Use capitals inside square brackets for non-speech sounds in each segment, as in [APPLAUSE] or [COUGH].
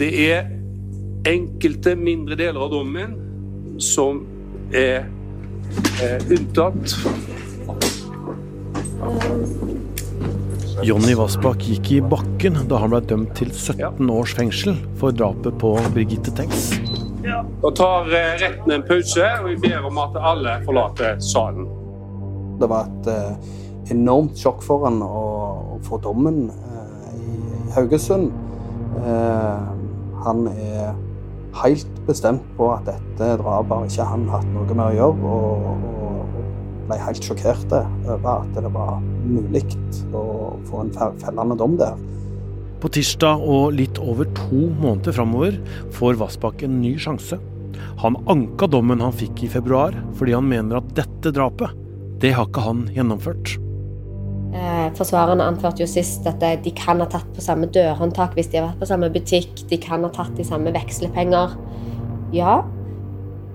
Det er enkelte mindre deler av dommen som er er unntatt. Jonny Vassbakk gikk i bakken da han ble dømt til 17 års fengsel for drapet på Birgitte Tengs. Da tar eh, retten en pause, og vi ber om at alle forlater salen. Det var et eh, enormt sjokk for han å, få dommen eh, i, i Haugesund. Han er helt bestemt på at dette drapet har ikke han hatt noe med å gjøre. Og, og ble helt sjokkert over at det var mulig å få en fellende dom der. På tirsdag og litt over to måneder framover får Vassbakk en ny sjanse. Han anka dommen han fikk i februar, fordi han mener at dette drapet, det har ikke han gjennomført. Eh, forsvarerne anførte jo sist at de kan ha tatt på samme dørhåndtak hvis de har vært på samme butikk. De kan ha tatt de samme vekslepenger. Ja,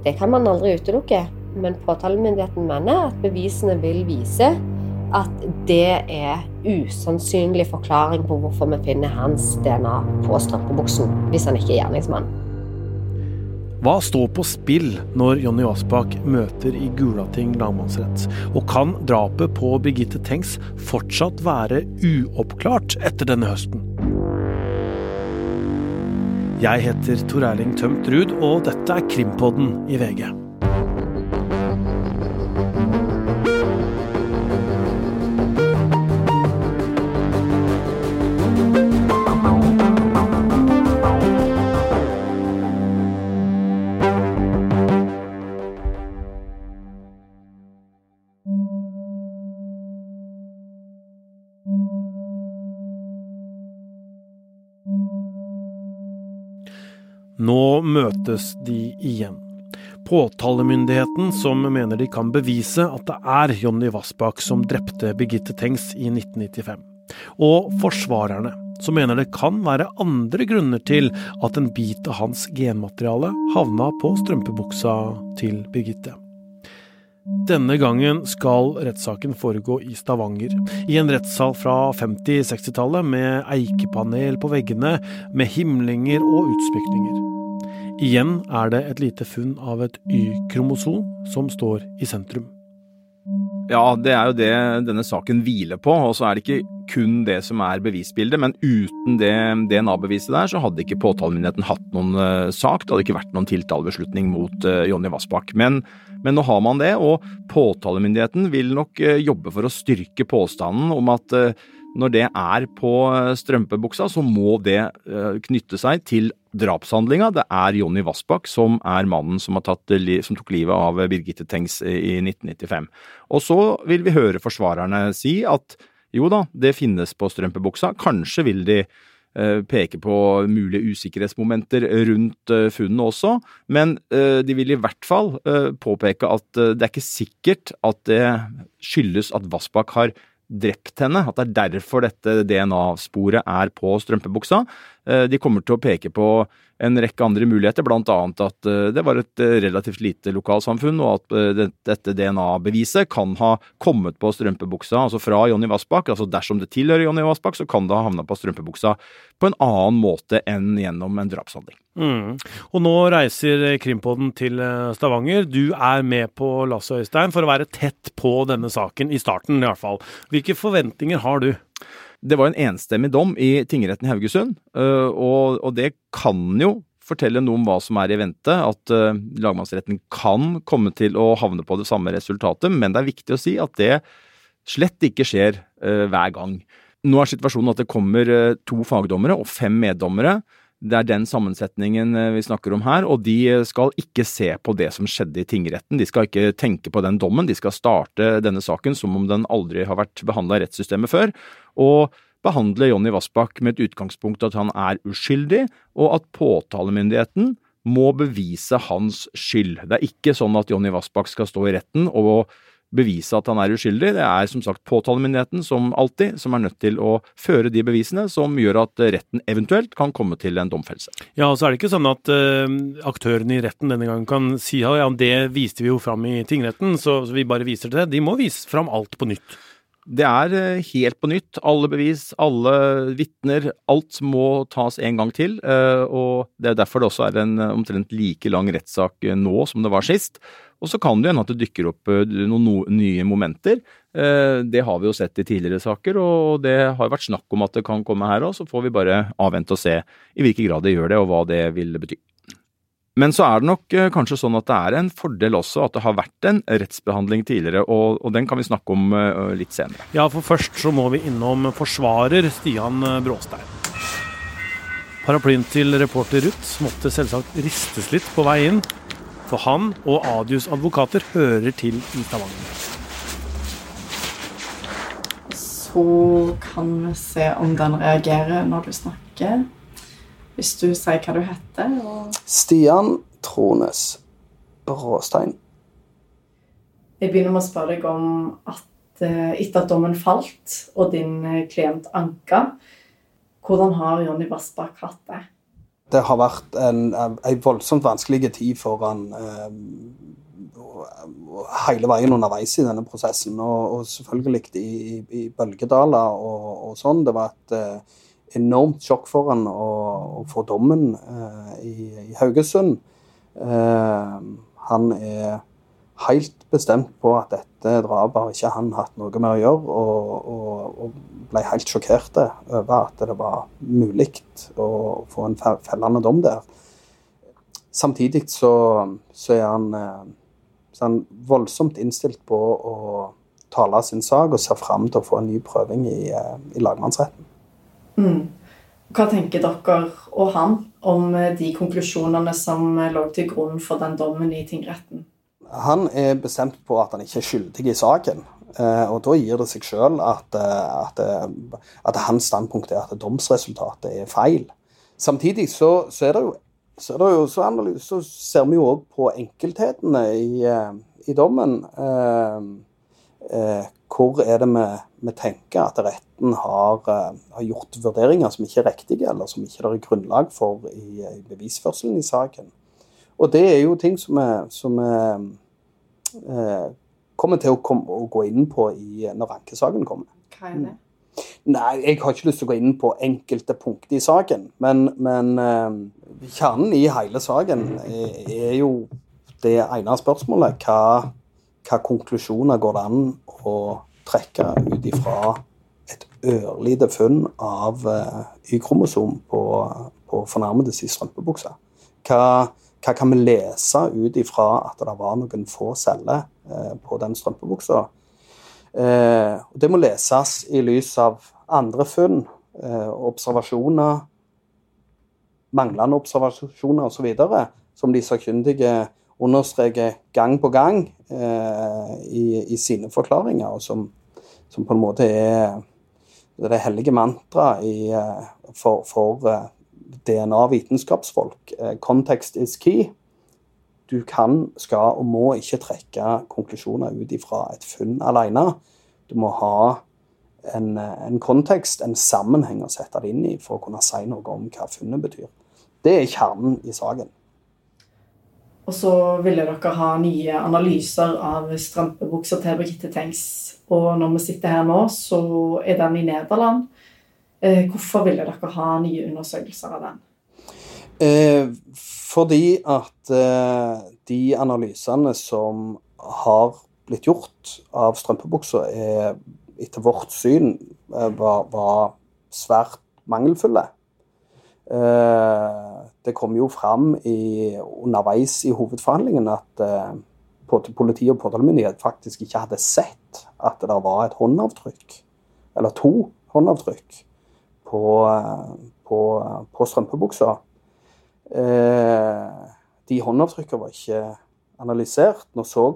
det kan man aldri utelukke. Men påtalemyndigheten mener at bevisene vil vise at det er usannsynlig forklaring på hvorfor vi finner hans DNA på strømpebuksen, hvis han ikke er gjerningsmann. Hva står på spill når Jonny Aasbakk møter i Gulating lagmannsrett? Og kan drapet på Birgitte Tengs fortsatt være uoppklart etter denne høsten? Jeg heter Tor Erling Tømt Ruud, og dette er Krimpodden i VG. Nå møtes de igjen. Påtalemyndigheten, som mener de kan bevise at det er Jonny Vassbakk som drepte Birgitte Tengs i 1995. Og forsvarerne, som mener det kan være andre grunner til at en bit av hans genmateriale havna på strømpebuksa til Birgitte. Denne gangen skal rettssaken foregå i Stavanger, i en rettssal fra 50-60-tallet med eikepanel på veggene, med himlinger og utsmykninger. Igjen er det et lite funn av et Y-kromosom som står i sentrum. Ja, det er jo det denne saken hviler på. Og så er det ikke kun det som er bevisbildet, men uten det DNA-beviset der, så hadde ikke påtalemyndigheten hatt noen uh, sak. Det hadde ikke vært noen tiltalebeslutning mot uh, Jonny Vassbakk. Men, men, nå har man det, og påtalemyndigheten vil nok uh, jobbe for å styrke påstanden om at når det er på strømpebuksa, så må det knytte seg til drapshandlinga. Det er Jonny Vassbakk som er mannen som, tatt, som, tok livet av Birgitte Tengs i 1995. Og så vil vi høre forsvarerne si at jo da, det finnes på strømpebuksa. Kanskje vil de eh, peke på mulige usikkerhetsmomenter rundt eh, funnene også, men eh, de vil i hvert fall påpeke at det er ikke sikkert at det skyldes at Vassbakk har drept henne, at det er derfor dette DNA-sporet er på strømpebuksa. Eh, de kommer til å peke på en rekke andre muligheter, bl.a. at eh, det var et eh, relativt lite lokalsamfunn, og at dette DNA-beviset kan ha kommet på strømpebuksa, altså fra Jonny Vassbakk. Altså dersom det tilhører Jonny Vassbakk, så kan det ha havna på strømpebuksa på en annen måte enn gjennom en drapshandling. Mm. Og nå reiser Krimpodden til Stavanger. Du er med på Lasse Øystein, for å være tett på denne saken, i starten i hvert fall. Hvilke forventninger har du? Det var en enstemmig dom i tingretten i Haugesund, øh, og, og det kan jo fortelle noe om hva som er i vente, at uh, lagmannsretten kan komme til å havne på det samme resultatet, men det er viktig å si at det slett ikke skjer uh, hver gang. Nå er situasjonen at det kommer to fagdommere og fem meddommere. Det er den sammensetningen vi snakker om her, og de skal ikke se på det som skjedde i tingretten. De skal ikke tenke på den dommen, de skal starte denne saken som om den aldri har vært behandla i rettssystemet før og behandle Jonny Vassbakk med et utgangspunkt at han er uskyldig, og at påtalemyndigheten må bevise hans skyld. Det er ikke sånn at Jonny Vassbakk skal stå i retten og bevise at han er uskyldig. Det er som sagt påtalemyndigheten, som alltid, som er nødt til å føre de bevisene som gjør at retten eventuelt kan komme til en domfellelse. Ja, og så er det ikke sånn at uh, aktørene i retten denne gangen kan si ja, det viste vi jo fram i tingretten, så, så vi bare viser til det. De må vise fram alt på nytt. Det er eh, helt på nytt. Alle bevis, alle vitner. Alt må tas en gang til. Eh, og Det er derfor det også er en omtrent like lang rettssak nå som det var sist. Og så kan det hende at det dykker opp noen nye momenter. Det har vi jo sett i tidligere saker, og det har vært snakk om at det kan komme her òg. Så får vi bare avvente og se i hvilken grad det gjør det, og hva det vil bety. Men så er det nok eh, kanskje sånn at det er en fordel også at det har vært en rettsbehandling tidligere, og, og den kan vi snakke om uh, litt senere. Ja, for først så må vi innom forsvarer Stian eh, Bråstein. Paraplyen til reporter Ruth måtte selvsagt ristes litt på vei inn, for han og Adius advokater hører til i Stavanger. Så kan vi se om den reagerer når du snakker. Hvis du sier hva du heter? Og... Stian Trones Bråstein. Jeg begynner med å spørre deg om at eh, etter at dommen falt, og din eh, klient anka, hvordan har Jonny Vassbakk hatt det? Det har vært en, en voldsomt vanskelig tid for han eh, hele veien underveis i denne prosessen. Og, og selvfølgelig i, i, i bølgedaler og, og, sånn. Det var et eh, enormt sjokk for han å, å få dommen eh, i, i, Haugesund. Eh, han er helt bestemt på at dette drapet har ikke han hatt noe med å gjøre, og, og, og ble helt sjokkert over at det var mulig å få en fellende dom der. Samtidig så, så, er han, eh, så han voldsomt innstilt på å tale sin sak og ser fram til å få en ny prøving i, eh, i lagmannsretten. Mm. Hva tenker dere og han om eh, de konklusjonene som eh, lå til grunn for den dommen i tingretten? Han er bestemt på at han ikke er skyldig i saken. Eh, og da gir det seg sjøl at, at, at, hans standpunkt er at domsresultatet er feil. Samtidig så, så er det jo så, det jo, så, så ser vi jo òg på enkelthetene i, i dommen. Eh, eh, hvor er det vi, vi tenker at retten har, uh, har, gjort vurderinger som ikke er riktige, eller som ikke er grunnlag for i, i bevisførselen i saken. Og det er jo ting som vi uh, kommer til å, kom, å, gå inn på i, når ankesaken kommer. Hva er det? Nei, jeg har ikke lyst til å gå inn på enkelte punkter i saken. Men, men eh, kjernen i hele saken er, er jo det ene spørsmålet. Hva hva konklusjoner går det an å trekke ut ifra et ørlite funn av eh, Y-kromosom på, på fornærmedes i? Hva, hva, kan vi lese ut ifra at det var noen få celler eh, på den strømpebuksa? Eh, det må leses i lys av andre funn, observasjoner, manglende observasjoner osv., som de sakkyndige understreker gang på gang eh, i, i, sine forklaringer, og som, som, på en måte er det hellige mantraet eh, for, for eh, DNA-vitenskapsfolk. Kontekst context is key. Du kan, skal og må ikke trekke konklusjoner ut ifra et funn alene. Du må ha en, en, kontekst, en sammenheng å sette det inn i for å kunne si noe om hva funnet betyr. Det er kjernen i saken. Og så ville dere ha nye analyser av strømpebuksa til Birgitte Tengs. Og når vi sitter her nå, så er den i Nederland. Eh, hvorfor ville dere ha nye undersøkelser av den? Eh, fordi at eh, de analysene som har blitt gjort av strømpebuksa, er etter vårt syn eh, var, var svært mangelfulle. Eh, det kom jo fram i, underveis i hovedforhandlingen at uh, politi og påtalemyndighet faktisk ikke hadde sett at det var et håndavtrykk, eller to håndavtrykk, på, på, på strømpebuksa. Uh, de håndavtrykkene var ikke analysert. Nå så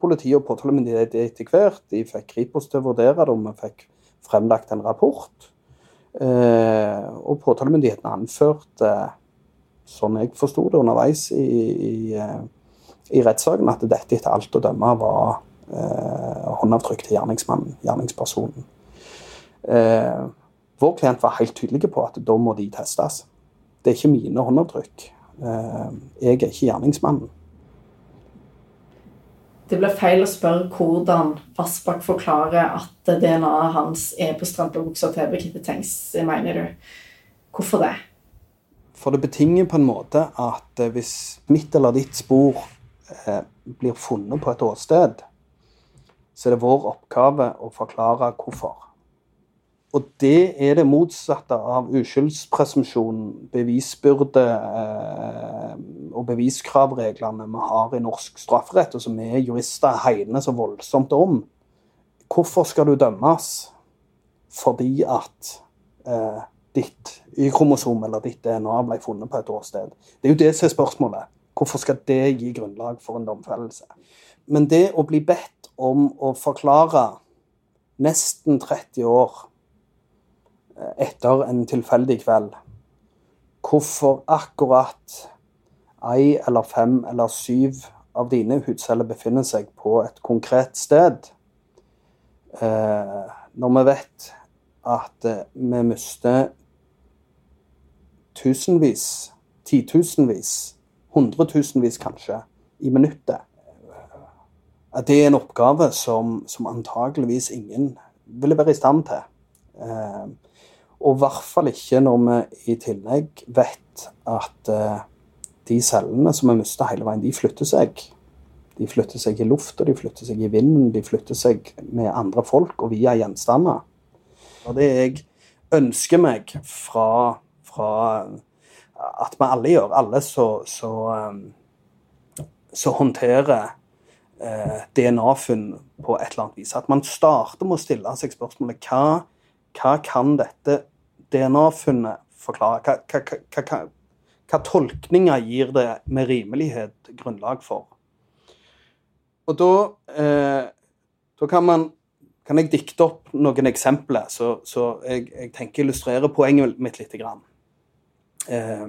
politi og påtalemyndighet etter hvert. De fikk Kripos til å vurdere det, og vi fikk fremlagt en rapport. Eh, og påtalemyndigheten anførte, sånn jeg forsto det underveis i, i, eh, i rettssaken, at dette etter alt å dømme var eh, håndavtrykk til gjerningsmannen, gjerningspersonen. Vår klient var helt tydelig på at da må de testes. Det er ikke mine håndavtrykk. Jeg er ikke gjerningsmannen. Det blir feil å spørre hvordan Vassbakk forklarer at DNA-et hans er på strømpebuksa til Birgitte Tengs, mener du. Hvorfor det? For det betinger på en måte at eh, hvis mitt eller ditt spor eh, blir funnet på et åsted, så er det vår oppgave å forklare hvorfor. Og det er det motsatte av uskyldspresumpsjonen, bevisbyrde eh, og beviskravreglene vi har i norsk strafferett, og som vi jurister hegner så voldsomt om. Hvorfor skal du dømmes fordi at eh, ditt Y-kromosom eller ditt DNA ble funnet på et åsted? Det er jo det som er spørsmålet. Hvorfor skal det gi grunnlag for en domfellelse? Men det å bli bedt om å forklare nesten 30 år etter en tilfeldig kveld. Hvorfor akkurat ei eller fem eller syv av dine hudceller befinner seg på et konkret sted. Eh, når vi vet at eh, vi mister tusenvis, titusenvis, hundretusenvis kanskje, i minuttet. At det er en oppgave som, som antageligvis ingen ville være i stand til. Eh, og i hvert fall ikke når vi i tillegg vet at uh, de cellene som vi mister hele veien, de flytter seg. De flytter seg i lufta, de flytter seg i vinden, de flytter seg med andre folk og via gjenstander. Og det jeg ønsker meg fra, fra at vi alle gjør, alle som håndterer eh, DNA-funn på et eller annet vis. At man starter med å stille seg spørsmålet hva hva kan dette DNA-funnet forklare? Hva, hva, hva, hva, tolkninger gir det med rimelighet grunnlag for? Og da, eh, da kan, man, kan jeg dikte opp noen eksempler, så, så jeg, jeg, tenker å illustrere poenget mitt litt. Eh,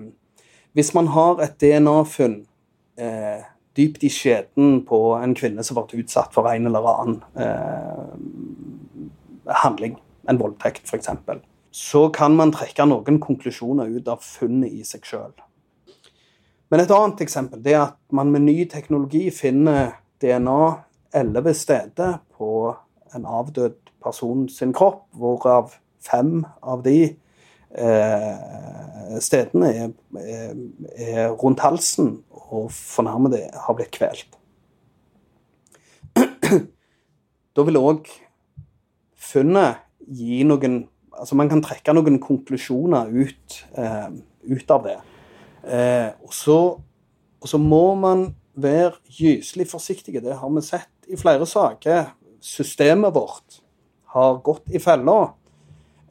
hvis man har et DNA-funn eh, dypt i skjeden på en kvinne som ble utsatt for en eller annen eh, handling, en voldtekt f.eks., så kan man trekke noen konklusjoner ut av funnet i seg sjøl. Men et annet eksempel er at man med ny teknologi finner DNA elleve steder på en avdød person sin kropp, hvorav fem av de eh, stedene er, er, er, rundt halsen, og fornærmede har blitt kvelt. [CLEARS THROAT] Da vil òg funnet gi noen Altså man kan trekke noen konklusjoner ut, eh, ut av det. Eh, og, så, og, så, må man være gyselig forsiktige. Det har vi sett i flere saker. Systemet vårt har gått i fella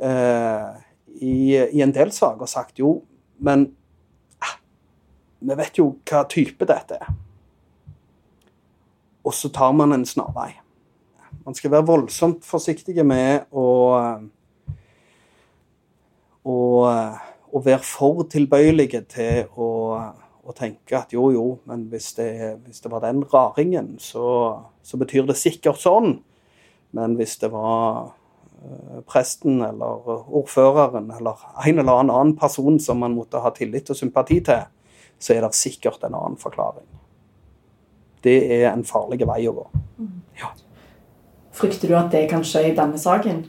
eh, i, i, en del saker og sagt jo, men ah, vi vet jo hva type dette er. Og så tar man en snarvei. Man skal være voldsomt forsiktige med å, å være for tilbøyelige til å, å, tenke at jo, jo, men hvis det, hvis det var den raringen, så, så, betyr det sikkert sånn. Men hvis det var eh, presten eller ordføreren eller en eller annen person som man måtte ha tillit og sympati til, så er det sikkert en annen forklaring. Det er en farlig vei å gå. Frykter du at det kan skje i denne saken?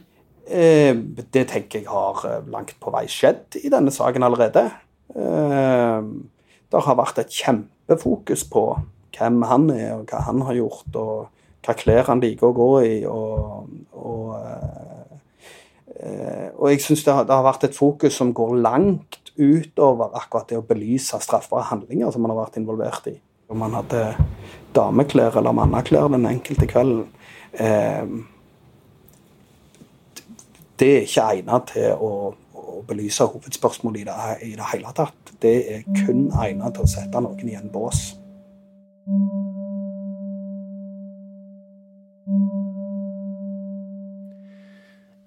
Eh, det tenker jeg har eh, langt på vei skjedd i denne saken allerede. Eh, det har vært et kjempefokus på hvem han er, og hva han har gjort, og hva klær han liker å gå i. Og, og, og jeg syns det, har vært et fokus som går langt utover akkurat det å belyse straffbare handlinger som man har vært involvert i. Om man hadde dameklær eller manneklær den enkelte kvelden eh, Det er ikke egnet til å, å belyse hovedspørsmålet i det, i det hele tatt. Det er kun egnet til å sette noen i en bås.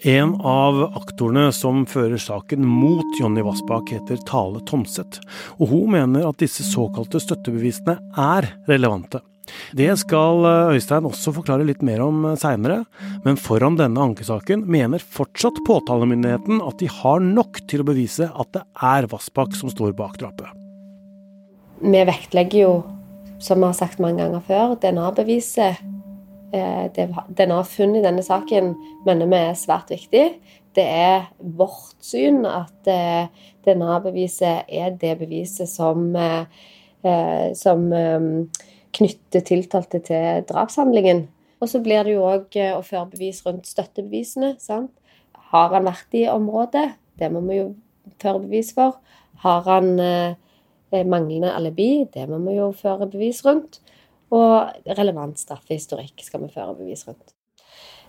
En av aktorene som fører saken mot Jonny Vassbakk, heter Tale Tomseth, og hun mener at disse såkalte støttebevisene er relevante. Det skal eh, Øystein også forklare litt mer om eh, seinere, men foran denne ankesaken mener fortsatt påtalemyndigheten at de har nok til å bevise at det er Vassbakk som står bak drapet. Vi vektlegger jo som vi har sagt mange ganger før, DNA-beviset eh, DNA-funn i denne saken mener vi er svært viktig. Det er vårt syn at denne DNA-beviset er det beviset som, eh, som knytter tiltalte til drapshandlingen. Og så blir det jo òg å føre bevis rundt støttebevisene. sant? Har han vært i området? Det må vi jo føre bevis for. Har han manglende alibi? Det må vi jo føre bevis rundt. Og relevant straffehistorikk skal vi føre bevis rundt.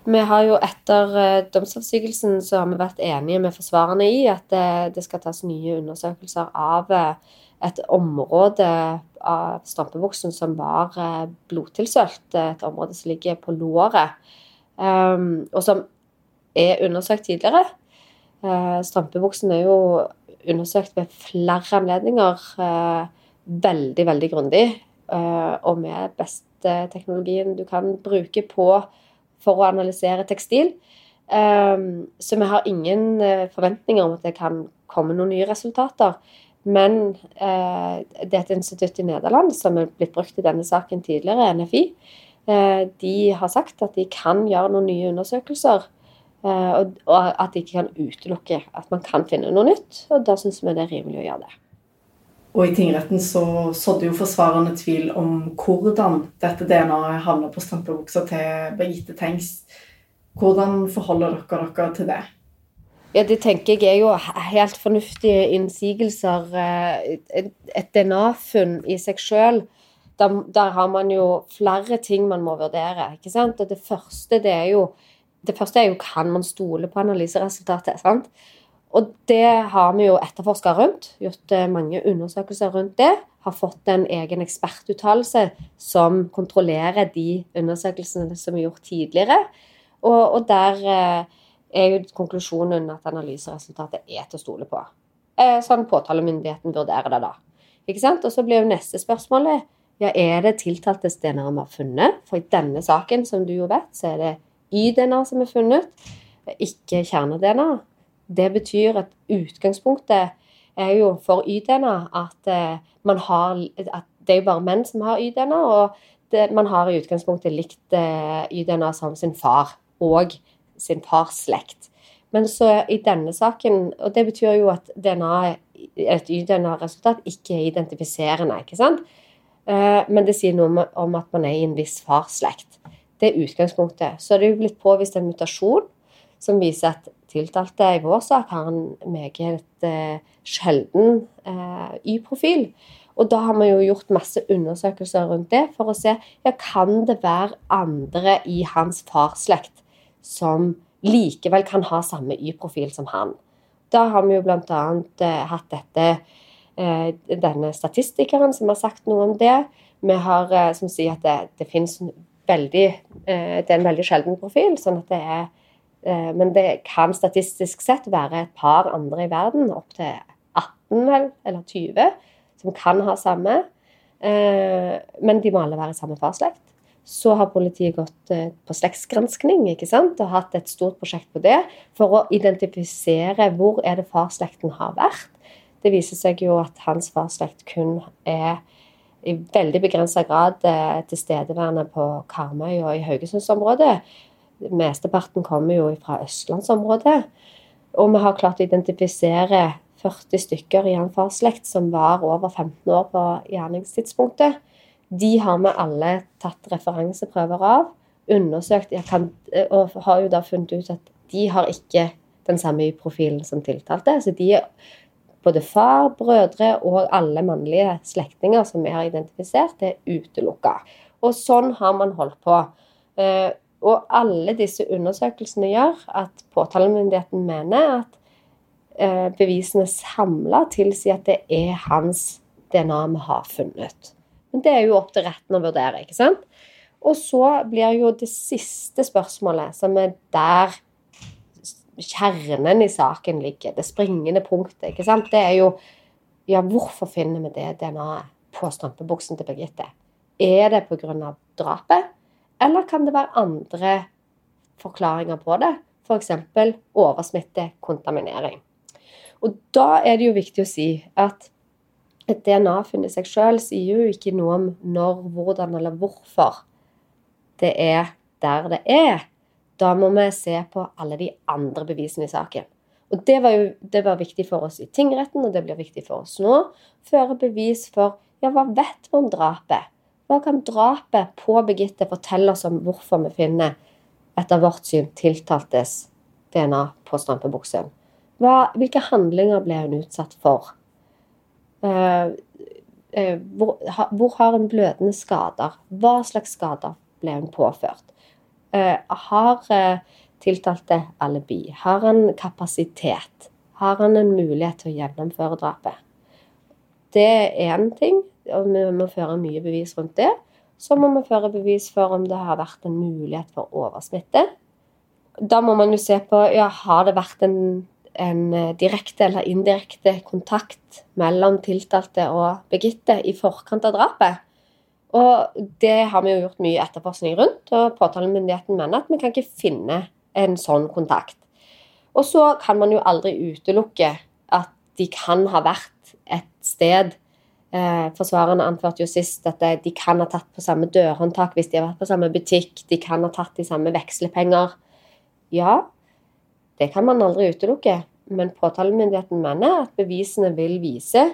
Vi har jo etter uh, domsavsigelsen så har vi vært enige med forsvarerne i at det, eh, det skal tas nye undersøkelser av uh, et område av strømpebuksen som var uh, blodtilsølt. Et område som ligger på låret, um, og som er undersøkt tidligere. Strampebuksen er jo undersøkt ved flere anledninger veldig, veldig grundig. Eh, og med beste teknologien du kan bruke på for å analysere tekstil. Eh, så vi har ingen eh, forventninger om at det kan komme noen nye resultater. Men det er et institutt i Nederland som er blitt brukt i denne saken tidligere, NFI. De har sagt at de kan gjøre noen nye undersøkelser. Og at de ikke kan utelukke at man kan finne noe nytt. Og da syns vi det er rimelig å gjøre det. Og i tingretten så sådde jo forsvarerne tvil om hvordan dette DNA-et havna på strampebuksa til Birgitte Tengs. Hvordan forholder dere dere til det? Ja, Det tenker jeg er jo helt fornuftige innsigelser. Eh, et DNA-funn i seg sjøl, der, der, har man jo flere ting man må vurdere. ikke sant? Og det første, det er jo, det første er jo kan man stole på analyseresultatet. sant? Og det har vi jo etterforska rundt, gjort eh, mange undersøkelser rundt det. Har fått en egen ekspertuttalelse som kontrollerer de undersøkelsene som er gjort tidligere. Og, og der eh, er jo konklusjonen at analyseresultatet er til å stole på. Eh, sånn påtalemyndigheten vurderer det da. Ikke sant? Og så blir jo neste spørsmålet ja, er det tiltaltes DNA vi har funnet? For i denne saken, som du jo vet, så er det Y-DNA som er funnet, ikke kjerne-DNA. Det betyr at utgangspunktet er jo for Y-DNA at eh, man har at det er jo bare menn som har Y-DNA, og det, man har i utgangspunktet likt eh, Y-DNA som sin far og sin fars slekt. Men så i denne saken Og det betyr jo at DNA, et Y-DNA-resultat ikke er identifiserende, ikke sant? Eh, men det sier noe om at man er i en viss farsslekt. Det er utgangspunktet. Så det er jo blitt påvist en mutasjon som viser at tiltalte i vår sak har en meget eh, sjelden eh, Y-profil. Og da har vi jo gjort masse undersøkelser rundt det for å se ja, kan det være andre i hans farsslekt som likevel kan ha samme Y-profil som han. Da har vi jo bl.a. Eh, hatt dette eh, denne statistikeren som har sagt noe om det. Vi har, eh, som sier at det, det finnes veldig eh, Det er en veldig sjelden profil, sånn at det er Eh, men det kan statistisk sett være et par andre i verden, opptil 18 vel, eller 20, som kan ha samme. Eh, men de må alle være i samme farslekt. Så har politiet gått eh, på slektsgranskning og hatt et stort prosjekt på det for å identifisere hvor er det farslekten har vært. Det viser seg jo at hans farslekt kun er i veldig begrensa grad tilstedeværende på Karmøy og i Haugesundsområdet. Mesteparten kommer jo fra østlandsområdet. Og vi har klart å identifisere 40 stykker i en farslekt som var over 15 år på gjerningstidspunktet. De har vi alle tatt referanseprøver av, undersøkt og har jo da funnet ut at de har ikke den samme profilen som tiltalte. Så de er både far, brødre og alle mannlige slektninger som vi har identifisert, er utelukka. Og sånn har man holdt på. Og alle disse undersøkelsene gjør at påtalemyndigheten mener at eh, bevisene samla tilsier at det er hans DNA vi har funnet. Men det er jo opp til retten å vurdere, ikke sant? Og så blir jo det siste spørsmålet, som er der kjernen i saken ligger, det springende punktet, ikke sant, det er jo ja, hvorfor finner vi det DNA-et på strømpebuksen til Birgitte? Er det pga. drapet? Eller kan det være andre forklaringer på det? F.eks. oversmitte, kontaminering. Og da er det jo viktig å si at et DNA-funn i seg sjøl sier jo ikke noe om når, hvordan eller hvorfor det er der det er. Da må vi se på alle de andre bevisene i saken. Og Det var jo det var viktig for oss i tingretten, og det blir viktig for oss nå. Føre bevis for ja, hva vet vi om drapet? Hva kan drapet på Birgitte fortelle oss om hvorfor vi finner, etter vårt syn, tiltaltes DNA på strampebuksen? Hvilke handlinger ble hun utsatt for? Uh, uh, hvor, ha, hvor, har hun blødende skader? Hva slags skader ble hun påført? Uh, har tiltalte alibi? Har han kapasitet? Har han en mulighet til å gjennomføre drapet? Det er én ting, og vi må føre mye bevis rundt det. Så må vi føre bevis for om det har vært en mulighet for oversmitte. Da må man jo se på ja, har det vært en, en direkte eller indirekte kontakt mellom tiltalte og Birgitte i forkant av drapet. Og det har vi jo gjort mye etterforskning rundt, og påtalemyndigheten mener at vi kan ikke finne en sånn kontakt. Og så kan man jo aldri utelukke at de kan ha vært et sted eh, Forsvarerne anførte jo sist at de kan ha tatt på samme dørhåndtak hvis de har vært på samme butikk. De kan ha tatt de samme vekslepenger. Ja, det kan man aldri utelukke. Men påtalemyndigheten mener at bevisene vil vise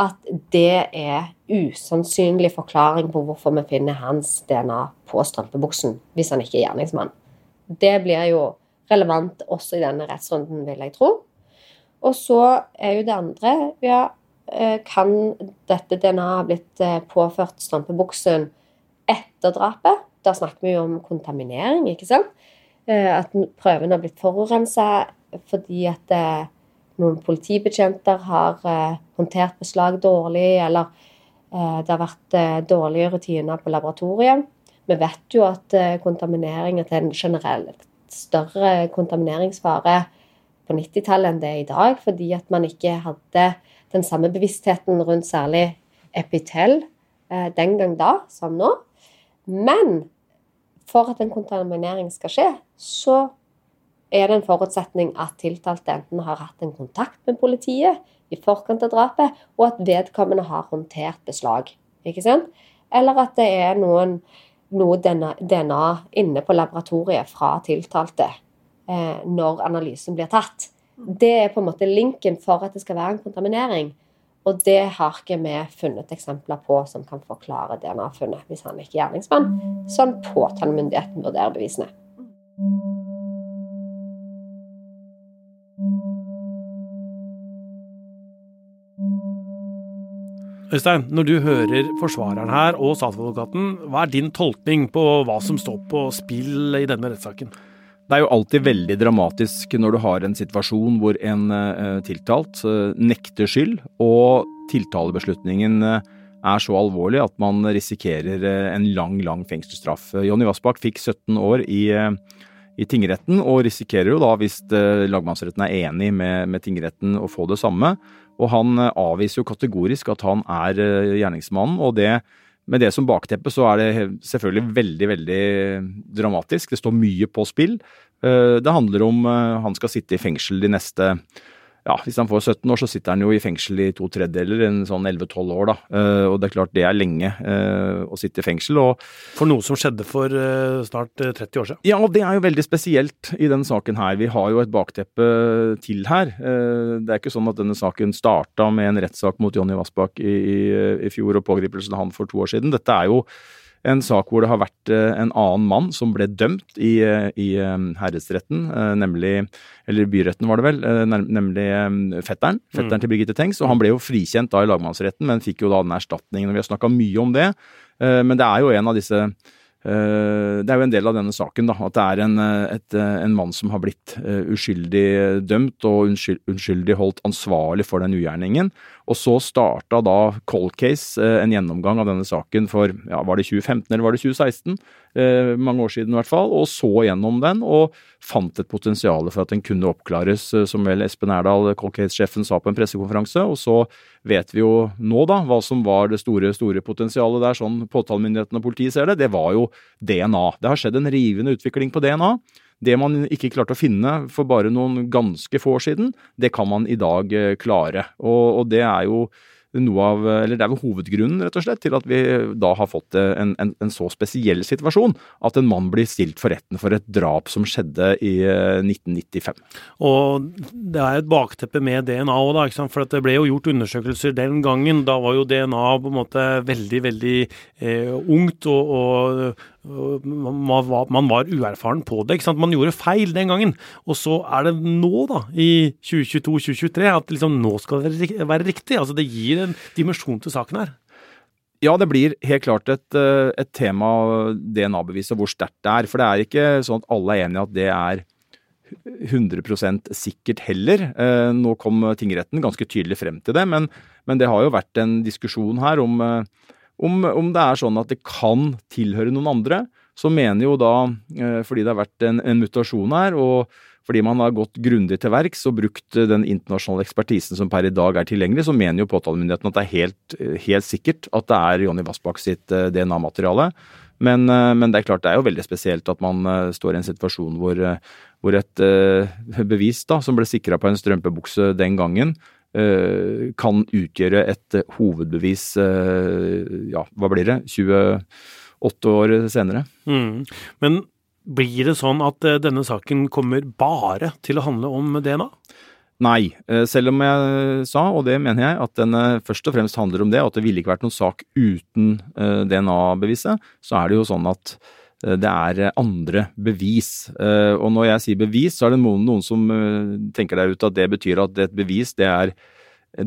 at det er usannsynlig forklaring på hvorfor vi finner hans DNA på strømpebuksen hvis han ikke er gjerningsmann. Det blir jo relevant også i denne rettsrunden, vil jeg tro. Og så er jo det andre ja, eh, Kan dette DNA ha blitt eh, påført strømpebuksen etter drapet? Da snakker vi jo om kontaminering, ikke sant? Eh, at prøven har blitt forurensa fordi at noen politibetjenter har håndtert beslag dårlig, eller det har vært dårlige rutiner på laboratoriet. Vi vet jo at kontaminering at det er en generelt større kontamineringsfare på 90-tallet enn det er i dag, fordi at man ikke hadde den samme bevisstheten rundt særlig epitel eh, den gang da som nå. Men for at en kontaminering skal skje, så er det en forutsetning at tiltalte enten har hatt en kontakt med politiet i forkant av drapet, og at vedkommende har håndtert beslag. Ikke sant? Eller at det er noen noe DNA inne på laboratoriet fra tiltalte når analysen blir tatt. Det er på en måte linken for at det skal være en kontaminering. Og det har ikke vi funnet eksempler på som kan forklare DNA-funnet hvis han ikke er gjerningsmann. Sånn påtalemyndigheten vurderer bevisene. Øystein, når du hører forsvareren her og statsadvokaten, hva er din tolkning på hva som står på spill i denne rettssaken? Det er jo alltid veldig dramatisk når du har en situasjon hvor en uh, tiltalt uh, nekter skyld, og tiltalebeslutningen uh, er så alvorlig at man risikerer en lang, lang fengselsstraff. Jonny Vassbakk fikk 17 år i, i, tingretten, og risikerer jo da, hvis lagmannsretten er enig med, med tingretten, å få det samme. Og han eh, avviser jo kategorisk at han er eh, gjerningsmannen. og det med det som bakteppe så er det selvfølgelig veldig, veldig dramatisk. Det står mye på spill. Eh, det handler om han skal sitte i fengsel de neste ja, hvis han får 17 år, så sitter han jo i fengsel i to tredjedeler, en sånn 11-12 år, da. Uh, og det er klart det er lenge uh, å sitte i fengsel. Og, for noe som skjedde for uh, snart 30 år siden? Ja, og det er jo veldig spesielt i denne saken her. Vi har jo et bakteppe til her. det er ikke sånn at denne saken starta med en rettssak mot Jonny Vassbakk i, i, i fjor og pågripelsen av han for to år siden. Dette er jo en sak hvor det har vært eh, en annen mann som ble dømt i, eh, i eh, herredsretten, nemlig Eller byretten, var det vel. Nemlig fetteren. Fetteren mm. til Birgitte Tengs. Og han ble jo frikjent da i lagmannsretten, men fikk jo da den erstatningen. og Vi har snakka mye om det. Men det er jo en av disse det er jo en del av denne saken da, at det er en, et, en mann som har blitt uskyldig dømt og uskyldig holdt ansvarlig for den ugjerningen. Og så starta da Cold Case eh, en gjennomgang av denne saken for ja, var det 2015 eller var det 2016? Eh, mange år siden i hvert fall. Og så gjennom den og fant et potensial for at den kunne oppklares, eh, som vel Espen Erdal, Cold Case-sjefen, sa på en pressekonferanse. Og så vet vi jo nå da hva som var det store, store potensialet der, sånn påtalemyndigheten og politiet ser det. Det var jo DNA. Det har skjedd en rivende utvikling på DNA. Det man ikke klarte å finne for bare noen ganske få år siden, det kan man i dag eh, klare. Og, og det er jo noe av, eller det er vel hovedgrunnen rett og slett, til at vi da har fått en, en, en, så spesiell situasjon. At en mann blir stilt for retten for et drap som skjedde i 1995. Eh, og det er et bakteppe med DNA òg? For det ble jo gjort undersøkelser den gangen. Da var jo DNA på en måte veldig, veldig eh, ungt, og, og man, var, man, var, uerfaren på det. ikke sant? Man gjorde feil den gangen. Og så er det nå, da, i 2022-2023, at liksom nå skal det være riktig. Altså det gir en dimensjon til saken her? Ja, det blir helt klart et, eh, et tema, DNA-beviset, hvor sterkt det er. For det er ikke sånn at alle er enig i at det er 100% sikkert heller. Eh, nå kom tingretten ganske tydelig frem til det, men, men det har jo vært en diskusjon her om, eh, om, om, det er sånn at det kan tilhøre noen andre. Så mener jo da, fordi det har vært en, en mutasjon her, og fordi man har gått grundig til verks og brukt eh, den internasjonale ekspertisen som per i dag er tilgjengelig, så mener jo påtalemyndigheten at det er helt, eh, helt sikkert at det er Jonny Vassbakk sitt eh, DNA-materiale. Men, men, det er klart det er jo veldig spesielt at man står i en situasjon hvor, hvor et bevis da, som ble sikra på en strømpebukse den gangen, kan utgjøre et hovedbevis ja, hva blir det, 28 år senere. Mm. Men blir det sånn at eh, denne saken kommer bare til å handle om DNA? Nei, eh, selv om jeg sa, og det mener jeg, at den eh, først og fremst handler om det, og at det ville ikke vært noen sak uten DNA-beviset, så er det jo sånn at det er andre bevis. Og når jeg sier bevis, så er det noen, som tenker der ute at det betyr at et bevis det er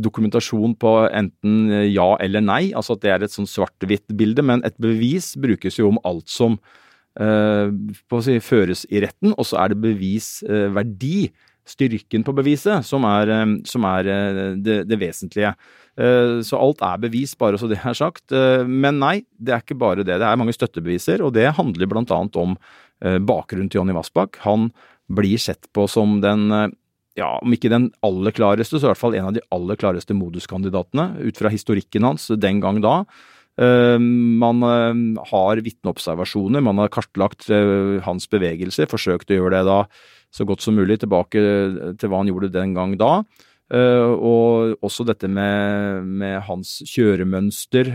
dokumentasjon på enten ja eller nei, altså at det er et sånn svart-hvitt-bilde, men et bevis brukes jo om alt som Eh, si, føres i retten, og så er det bevisverdi, styrken på beviset, som er, eh, som er eh, det, det, vesentlige. Så alt er bevis, bare så det er sagt. Men nei, det er ikke bare det. Det er mange støttebeviser, og det handler blant annet om bakgrunnen til Jonny Vassbakk. Han blir sett på som den ja, om ikke den aller klareste, så i hvert fall en av de aller klareste moduskandidatene, ut fra historikken hans den gang da. Eh, man eh, har vitneobservasjoner, man har kartlagt eh, hans bevegelser, forsøkt å gjøre det da så godt som mulig tilbake til hva han gjorde den gang da. Og også dette med, med hans kjøremønster,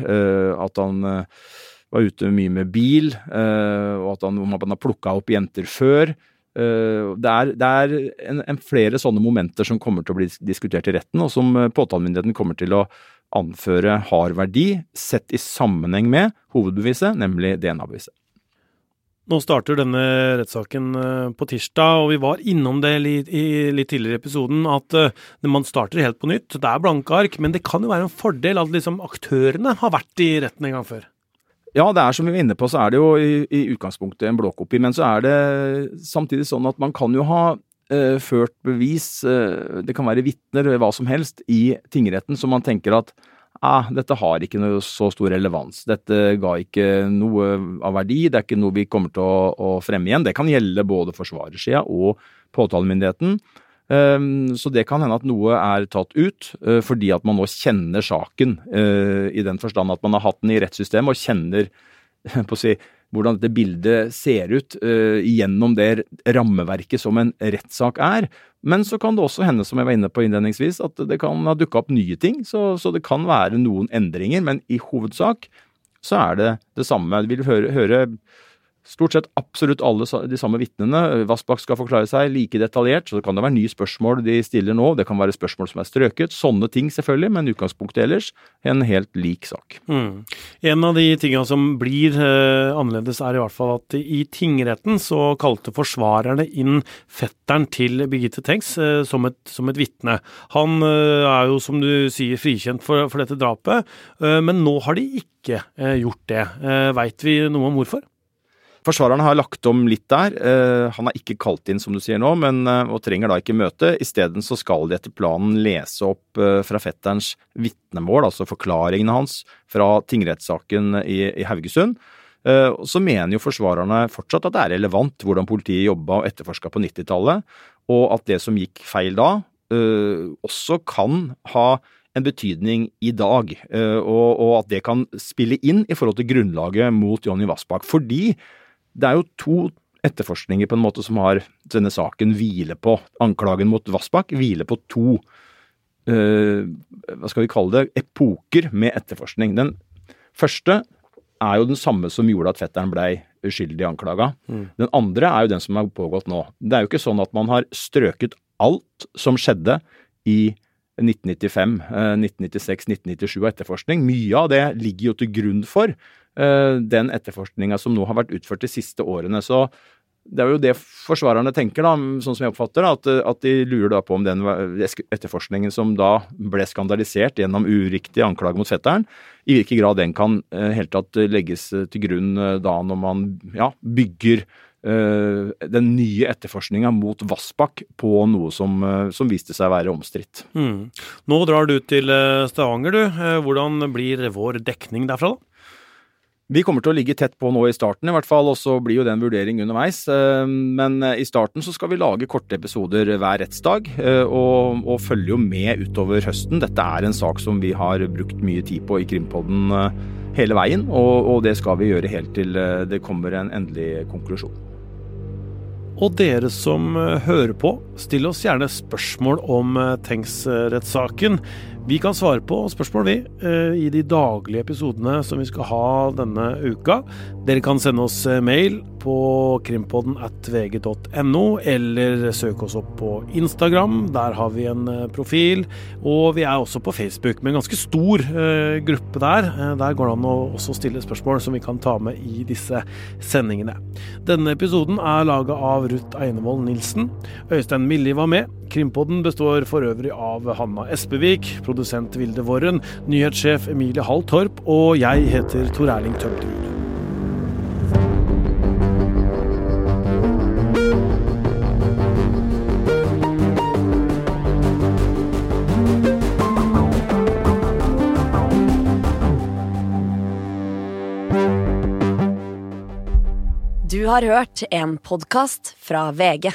at han var ute mye med bil, og at han, han har plukka opp jenter før. Det er, det er en, en flere sånne momenter som kommer til å bli diskutert i retten, og som påtalemyndigheten kommer til å anføre har verdi, sett i sammenheng med hovedbeviset, nemlig DNA-beviset. Nå starter denne rettssaken eh, på tirsdag, og vi var innom det litt, tidligere i episoden, at eh, man starter helt på nytt. Det er blanke ark, men det kan jo være en fordel at liksom aktørene har vært i retten en gang før. Ja, det er som vi var inne på, så er det jo i, i utgangspunktet en blåkopi. Men så er det samtidig sånn at man kan jo ha uh, ført bevis, uh, det kan være vitner, hva som helst, i tingretten som man tenker at ah, dette har ikke noe så stor relevans. Dette ga ikke noe av verdi, det er ikke noe vi kommer til å, å fremme igjen. Det kan gjelde både forsvarersida og påtalemyndigheten. Um, så det kan hende at noe er tatt ut uh, fordi at man nå kjenner saken, uh, i den forstand at man har hatt den i rettssystemet og kjenner [LAUGHS] på å si, hvordan dette bildet ser ut uh, gjennom det rammeverket som en rettssak er. Men så kan det også hende, som jeg var inne på innledningsvis, at det kan ha dukka opp nye ting. Så, så, det kan være noen endringer, men i hovedsak så er det det samme. Vi vil høre, høre stort sett absolutt alle de samme vitnene. Vassbakk skal forklare seg like detaljert, så det kan det være nye spørsmål de stiller nå. Det kan være spørsmål som er strøket. Sånne ting, selvfølgelig, men utgangspunktet ellers en helt lik sak. Mm. En av de tingene som blir eh, annerledes, er i hvert fall at i tingretten så kalte forsvarerne inn fetteren til Birgitte Tengs eh, som et, som et vitne. Han eh, er jo, som du sier, frikjent for, for dette drapet, eh, men nå har de ikke eh, gjort det. Eh, Veit vi noe om hvorfor? Forsvareren har lagt om litt der. Uh, han er ikke kalt inn, som du sier nå, men, uh, og trenger da ikke møte. Isteden så skal de etter planen lese opp uh, fra fetterens vitnemål, altså forklaringene hans fra tingrettssaken i, i Haugesund. Så mener jo forsvarerne fortsatt at det er relevant hvordan politiet jobba og etterforska på 90-tallet, og at det som gikk feil da, også kan ha en betydning i dag, og, at det kan spille inn i forhold til grunnlaget mot Jonny Vassbakk. Fordi det er jo to etterforskninger på en måte som har denne saken hviler på. Anklagen mot Vassbakk hviler på to hva skal vi kalle det, epoker med etterforskning. Den første er jo den samme som gjorde at fetteren blei uskyldig anklaga. Mm. Den andre er jo den som har pågått nå. Det er jo ikke sånn at man har strøket alt som skjedde i 1995, 1996, 1997 og etterforskning. Mye av det ligger jo til grunn for den etterforskninga som nå har vært utført de siste årene. Så det er jo det forsvarerne tenker, da, sånn som jeg oppfatter det, at, at, de lurer da på om den etterforskningen som da ble skandalisert gjennom uriktig anklage mot fetteren, i hvilken grad den kan uh, helt tatt legges til grunn uh, da når man ja, bygger uh, den nye etterforskninga mot Vassbakk på noe som, som viste seg å være omstridt. Mm. Nå drar du til Stavanger, du. Hvordan blir vår dekning derfra, da? Vi kommer til å ligge tett på nå i starten, i hvert fall, og så blir jo det en vurdering underveis. Eh, men eh, i starten så skal vi lage korte episoder hver rettsdag, eh, og, og følge jo med utover høsten. Dette er en sak som vi har brukt mye tid på i Krimpodden hele veien, og, og det skal vi gjøre helt til det kommer en endelig konklusjon. Og dere som hører på, still oss gjerne spørsmål om Tengs-rettssaken. Vi kan svare på spørsmål, vi, eh, i de daglige episodene som vi skal ha denne uka. Dere kan sende oss eh, mail på krimpodden at vg.no, eller søke oss opp på Instagram. Der har vi en eh, profil. Og vi er også på Facebook med en ganske stor gruppe der. Der går det an å også stille spørsmål som vi kan ta med i disse sendingene. Denne episoden er laga av Ruth Einevold Nilsen. Øystein Milli var med. Krimpodden består for øvrig av Hanna Espevik, produsent Vilde Worren, nyhetssjef Emilie Hall Torp, og jeg heter Tor Erling Tømterud. Du har hørt en podkast fra VG.